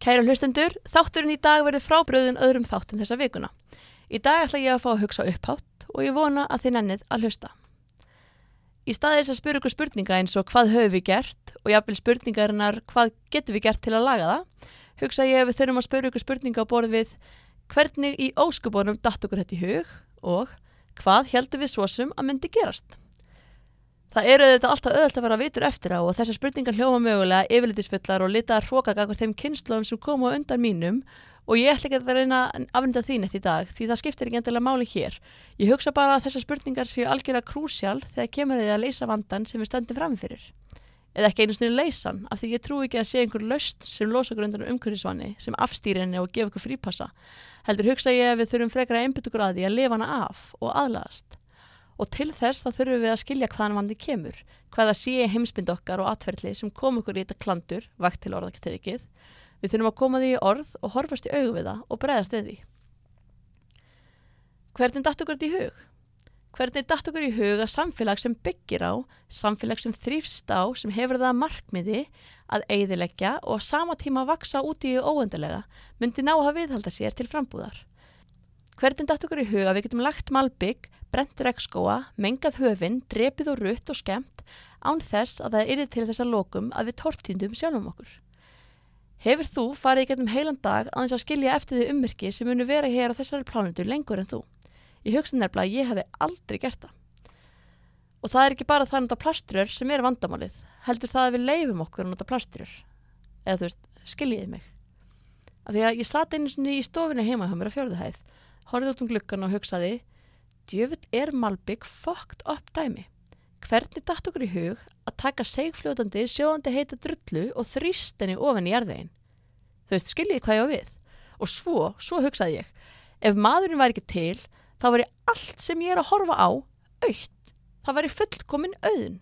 Kæru hlustendur, þátturinn í dag verður frábröðun öðrum þáttum þessa vikuna. Í dag ætla ég að fá að hugsa upphátt og ég vona að þið nennið að hlusta. Í staði þess að spyrja ykkur spurninga eins og hvað höfum við gert og jáfnvel spurningarinnar hvað getum við gert til að laga það, hugsa ég að við þurfum að spyrja ykkur spurninga á borð við hvernig í óskubunum datt okkur þetta í hug og hvað heldum við svo sem að myndi gerast. Það eru þetta alltaf öðvöld að vera vitur eftir á og þessar spurningar hljóma mögulega yfirlitisfullar og litaðar hrókagakvar þeim kynnslóðum sem koma undan mínum og ég ætla ekki að reyna að afnenda þín eitt í dag því það skiptir ekki endilega máli hér. Ég hugsa bara að þessar spurningar séu algjörlega krúsjál þegar kemur þið að leysa vandan sem við stöndum framfyrir. Eða ekki einu snurri leysan af því ég trú ekki að sé einhver löst sem losa okkur undan umhverfisvanni sem afstýri henni og gefa okkur frípassa. Heldur hugsa ég að við þurfum frekar að einbyttu gráði að lifa hana af og aðlagast og til þess þá þurfum við að skilja hvaðan vandi kemur, hvaða sé heimsbynd okkar og atverðli sem kom okkur í þetta klandur, vakt til orðakteðikið. Við þurfum að koma því í orð og horfast í augu við það og bregðast við því. Hvernig datt okkur þetta í hug? Hvernig datt okkur í hug að samfélag sem byggir á, samfélag sem þrýfst á, sem hefur það markmiði að eigðilegja og að sama tíma vaksa úti í óendalega, myndi ná að viðhalda sér til frambúðar? Hvernig datt okkur í hug að við getum lagt malbygg brent rekskóa, mengað höfin, drepið og rutt og skemmt án þess að það yrði til þessa lokum að við tortindum sjálfum okkur. Hefur þú farið í getum heilan dag að þess að skilja eftir því ummyrki sem munu vera hér á þessari plánundu lengur en þú? Ég hugsa nefnilega að ég hef aldrei gert það. Og það er ekki bara það að nota plastrur sem er vandamálið, heldur það að við leifum okkur að nota plastrur. Eða þú veist, skiljiði mig. Af því að ég satt einu sinni í stofinni heima hjá mér á fjörðuhæð, horfið út um glukkan og hugsaði djöfull er Malbygg fokt upp dæmi. Hvernig dætt okkur í hug að taka segfljótandi sjóðandi heita drullu og þrýst henni ofan í jarðvegin? Þú veist, skiljiði hvað ég á við. Og svo, svo hugsaði ég, ef maðurinn væri ekki til, þá væri allt sem ég er að horfa á aukt. Það væri fullkomin auðun.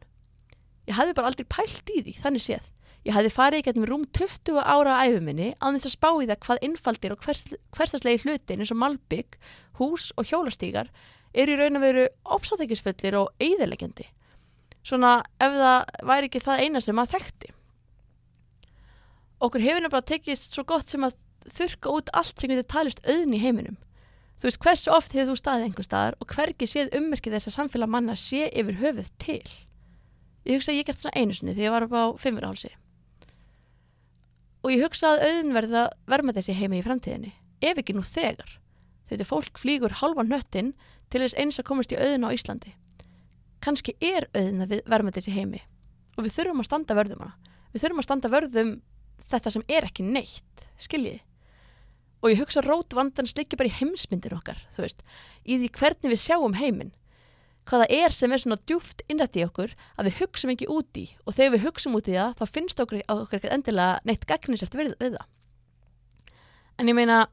Ég hafði bara aldrei pælt í því, þannig séð. Ég hafði farið í getnum rúm 20 ára á æfuminni á þess að spá í það hvað innfaldir og hverstaslegi hlutin eins og malbygg, hús og hjólastígar er í raun að veru ofsáþekisfullir og eigðilegjandi. Svona ef það væri ekki það eina sem að þekkti. Okkur hefur nefnilega tekist svo gott sem að þurka út allt sem getur talist auðn í heiminum. Þú veist hversu oft hefur þú staðið einhver staðar og hvergi séð ummerkið þess að samfélag manna sé yfir höfuð til. Ég hugsa að ég gert svona einu sinni þegar ég var upp á fimmurálsi. Og ég hugsa að auðn verða verma þessi heimi í framtíðinni, ef ekki nú þegar. Þetta fólk flýgur halva nöttin til þess eins að komast í auðin á Íslandi. Kanski er auðin að verma þessi heimi og við þurfum að standa vörðum hana. Við þurfum að standa vörðum þetta sem er ekki neitt, skiljiði. Og ég hugsa rót vandan slikki bara í heimsmyndir okkar, þú veist, í því hvernig við sjáum heiminn. Hvaða er sem er svona djúft innrætt í okkur að við hugsum ekki úti og þegar við hugsum úti það þá finnst okkur, okkur endilega neitt gagnisert við, við það. En ég meina,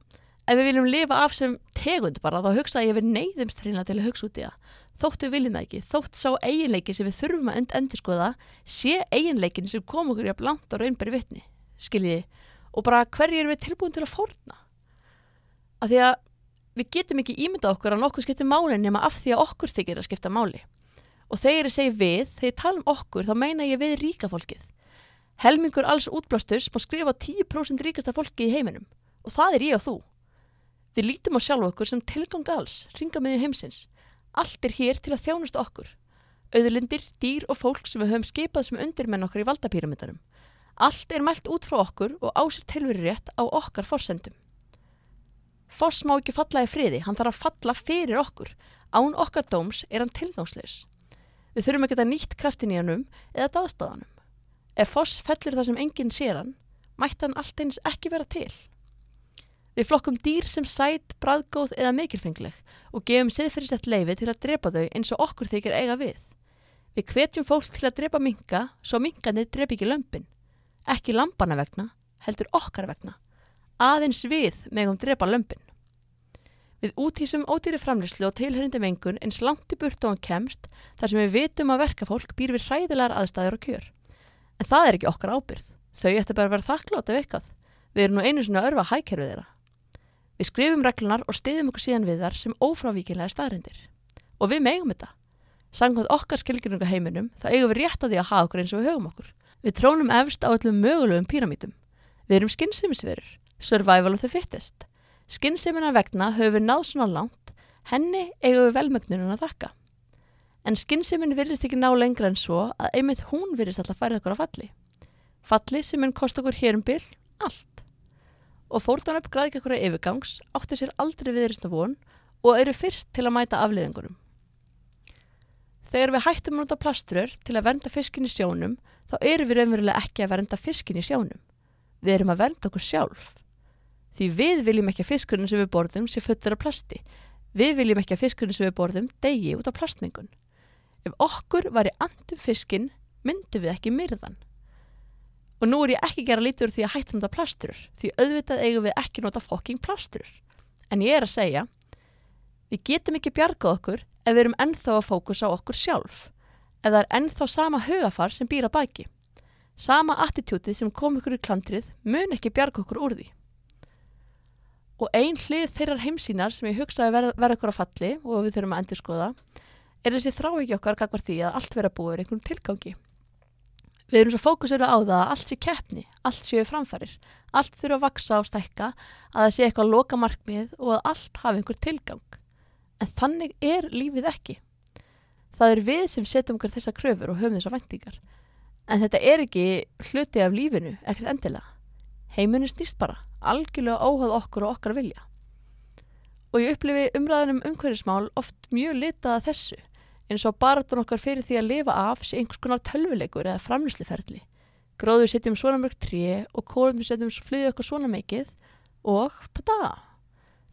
ef við viljum lifa af sem tegund bara þá hugsa ég við neyðumst hreinlega til að hugsa út í það. Þótt við viljum það ekki, þótt sá eiginleiki sem við þurfum að endur skoða sé eiginleikin sem kom okkur í að blant og raunbæri vittni, skiljiði? Og bara hverju erum við tilbúin til að fórna? Af því að við getum ekki ímynda okkur að nokkuð skiptir máli nema af því að okkur þykir að skipta máli og þegar ég segi við, þegar ég tala um okkur þá meina ég við ríka fólkið helmingur alls útblástur má skrifa 10% ríkasta fólki í heiminum og það er ég og þú Við lítum á sjálf okkur sem tilgang alls, ringamiði heimsins. Allt er hér til að þjónast okkur. Auðlindir, dýr og fólk sem við höfum skipað sem undirmenn okkur í valdapíramítanum. Allt er mælt út frá okkur og ásir tilveri rétt á okkar forsendum. Foss má ekki falla í friði, hann þarf að falla fyrir okkur. Án okkar dóms er hann tilnánsleis. Við þurfum ekki að nýtt kraftin í hannum eða daðstáðanum. Ef Foss fellur það sem enginn sér hann, mætti hann allt eins ekki vera til. Við flokkum dýr sem sætt, bræðgóð eða mikilfengleg og gefum siðferðisett leifi til að drepa þau eins og okkur þykir eiga við. Við hvetjum fólk til að drepa minka svo minkandi drepi ekki lömpin. Ekki lampana vegna, heldur okkar vegna. Aðeins við megum drepa lömpin. Við útísum ódýri framlýslu og tilhörindi mengun eins langt í burtu og kemst þar sem við vitum að verkafólk býr við hræðilegar aðstæður og kjör. En það er ekki okkar ábyrð. Þau ætti bara að vera þakklátt af eitthvað. Við erum nú einu svona örfa hækerfið þeirra. Við skrifum reglunar og stiðum okkur síðan við þar sem ófrávíkinlega staðrindir. Og við megum þetta. Sangkvæmt okkar skilgjörnunga heiminum þá eigum við rétt að því að hafa okkur eins og við höfum okkur. Við trónum efst á öllum mögulegum píramítum. Við erum skynnsemisverur, survival of the fittest. Skynnsemina vegna höfum við náð svona langt, henni eigum við velmögnunum að þakka. En skynnsemin virðist ekki ná lengra en svo að einmitt hún virðist alltaf færið okkur á falli. Falli sem mun kost okkur hér um byll, allt. Og fórtan upp græðik okkur að yfirgangs áttu sér aldrei viðrist af von og eru fyrst til að mæta afliðingurum. Þegar við hættum að nota plaströr til að vernda fiskin í sjónum, þá eru við raunverulega ekki að vernda fiskin í sjónum. Við erum að vernda okkur sjálf. Því við viljum ekki að fiskurinn sem við borðum sé föttur af plasti. Við viljum ekki að fiskurinn sem við borðum degi út af plastmengun. Ef okkur var í andum fiskin, myndum við ekki myrðan. Og nú er ég ekki gera lítur því að hætta nota plastrur, því auðvitað eigum við ekki nota fokking plastrur. En ég er að segja, við getum ekki bjargað okkur ef við erum ennþá að fókusa á okkur sjálf, ef það er ennþá sama hugafar sem býra baki. Sama attitútið sem kom ykkur í klandrið mun ekki bjarga okkur úr því. Og ein hlið þeirrar heimsínar sem ég hugsaði verða ver okkur á falli og við þurfum að endur skoða er þessi þrá ekki okkar gagvar því að allt vera búið er einhverjum tilgangi. Við erum svo fókusur á það að allt sé keppni, allt séu framfærir, allt þurfa að vaksa og stækka, að það sé eitthvað loka markmið og að allt hafi einhver tilgang en þannig er lífið ekki. Það er við sem setjum okkur þessa kröfur og höfum þessa vendingar. En þetta er ekki hluti af lífinu, ekkert endilega. Heimunni snýst bara, algjörlega óhað okkur og okkar vilja. Og ég upplifi umræðinum umhverjismál oft mjög litað að þessu, eins og baratun okkar fyrir því að lifa af sé einhvers konar tölvuleikur eða framlýsliferðli. Gróður setjum svona mörg tré og kórnum setjum flyðið okkar svona mikið og tada!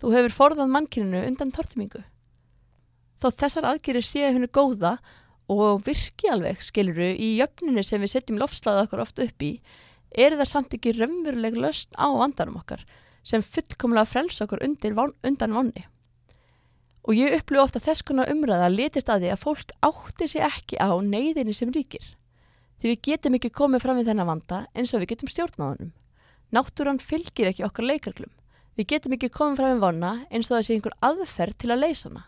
Þú hefur forðað mannkyninu undan tortimingu þó þessar aðgerir séu hennu góða og virki alveg, skiluru, í jöfninu sem við setjum lofslaða okkur oft upp í, er það samt ekki raunveruleg löst á vandarum okkar sem fullkomlega frels okkur ván, undan vanni. Og ég upplifu ofta þess konar umræða að letist að því að fólk átti sig ekki á neyðinni sem ríkir. Því við getum ekki komið fram við þennan vanda eins og við getum stjórnáðunum. Náttúran fylgir ekki okkar leikarklum. Við getum ekki komið fram við vana eins og það sé einhver aðferð til að leysa hana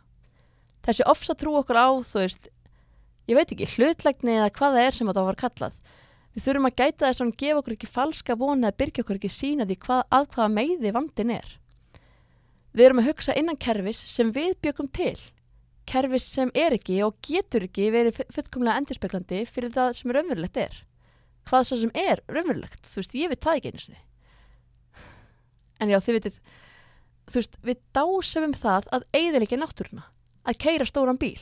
þessi ofsa trú okkur á, þú veist, ég veit ekki, hlutlegni eða hvað það er sem þetta var kallað. Við þurfum að gæta þess að hann gefa okkur ekki falska vona eða byrja okkur ekki sína því hvað, að hvaða meiði vandin er. Við erum að hugsa innan kervis sem við byggum til. Kervis sem er ekki og getur ekki verið fullkomlega endurspeiklandi fyrir það sem raunverulegt er. Hvað það sem er raunverulegt, þú veist, ég veit það ekki eins og því. En já, þið veitir, þú veist, við dásum um það að eigðilegja náttúruna að keira stóran bíl,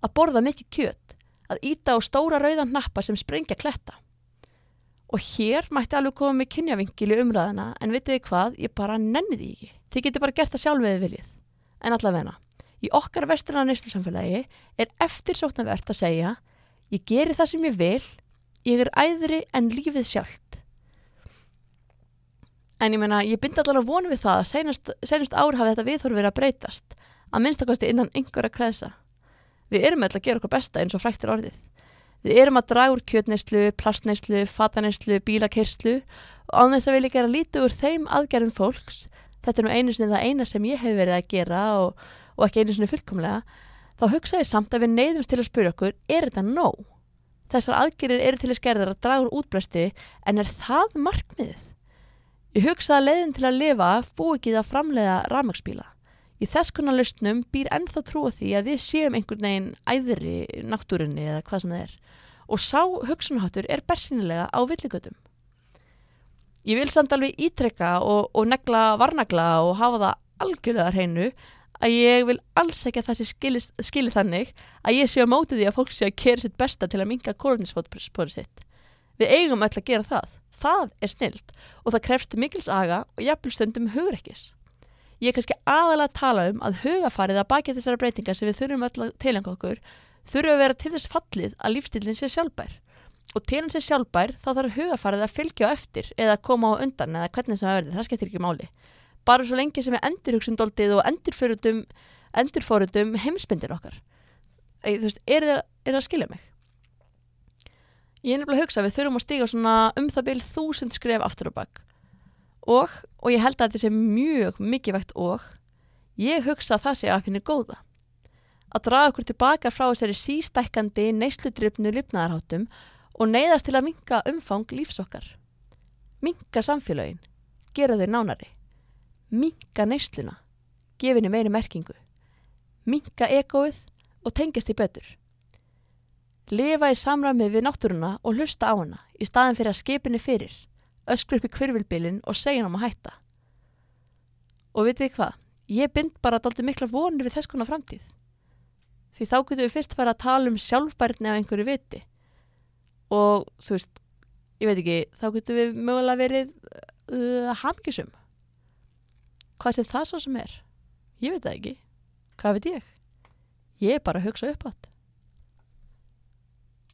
að borða mikið kjött, að íta á stóra rauðan nappa sem sprengja kletta. Og hér mætti alveg koma með kynjavingil í umræðina en vitið hvað, ég bara nenni því ekki. Þið getur bara gert það sjálf við viljið. En allavegna, í okkar vesturna nýstilsamfélagi er eftirsóknarvert að segja ég geri það sem ég vil, ég er æðri en lífið sjálft. En ég menna, ég byndi allavega vonu við það að senast, senast ár hafi þetta viðhóru verið að breytast að minnstakosti innan einhverja kresa. Við erum öll að gera okkur besta eins og fræktir orðið. Við erum að draga úr kjötneyslu, plastneyslu, fataneyslu, bílakerslu og án þess að við líka að líta úr þeim aðgerðum fólks, þetta er nú einu sinni það eina sem ég hef verið að gera og, og ekki einu sinni fullkomlega, þá hugsa ég samt að við neyðumst til að spyrja okkur, er þetta nóg? Þessar aðgerðir eru til að skerða að draga úr útbræsti en er það markmiðið? Ég hugsa að leiðin til að lifa bú ekki það framlega ramagsbíla. Í þess konar lustnum býr ennþá trú á því að við séum einhvern veginn æðri náttúrunni eða hvað sem það er og sá hugsunaháttur er bersinilega á villigötum. Ég vil samt alveg ítrekka og, og negla varnagla og hafa það algjörlega hreinu að ég vil alls ekki að það sé skilir þannig að ég sé á mótið því að fólk sé að kera sitt besta til að minga kólnisfótspóri sitt. Við eigum öll að gera það. Það er snilt og það krefst mikils aga og jafnvel stundum hugrekkis. Ég er kannski aðalega að tala um að hugafarið að baki þessara breytingar sem við þurfum öll að teilanga okkur þurfum að vera til þess fallið að lífstilin sé sjálfbær. Og til hans er sjálfbær þá þarf hugafarið að fylgja á eftir eða koma á undan eða hvernig sem það verður, það skemmtir ekki máli. Bara svo lengi sem við endurhugsundoldið og endurfóruðum endurfóruðum heimsbyndir okkar. Þú veist, er það, að skilja mig? Ég er nefnilega að hugsa við þurfum að stíga svona um það byrj þúsund skref aftur og bakk og, og ég held að þetta sé mjög mikilvægt og ég hugsa að það sé að finna góða. Að draga okkur tilbaka frá þessari sístækkandi neysludryfnu lifnaðarháttum og neyðast til að minka umfang lífsokkar. minka samfélögin, gera þau nánari, minka neysluna, gefinni meiri merkingu, minka egoið og tengjast í betur. Lifa í samræmi við náttúruna og hlusta á hana í staðin fyrir að skipinni fyrir, öskru upp í kvirvilbilin og segja hann um að hætta. Og vitið hvað, ég bind bara daldi mikla vonir við þess konar framtíð. Því þá getum við fyrst fara að tala um sjálfbærni af einhverju viti. Og þú veist, ég veit ekki, þá getum við mögulega verið uh, hamkisum. Hvað sem það svo sem er? Ég veit það ekki. Hvað veit ég? Ég er bara að hugsa upp átt.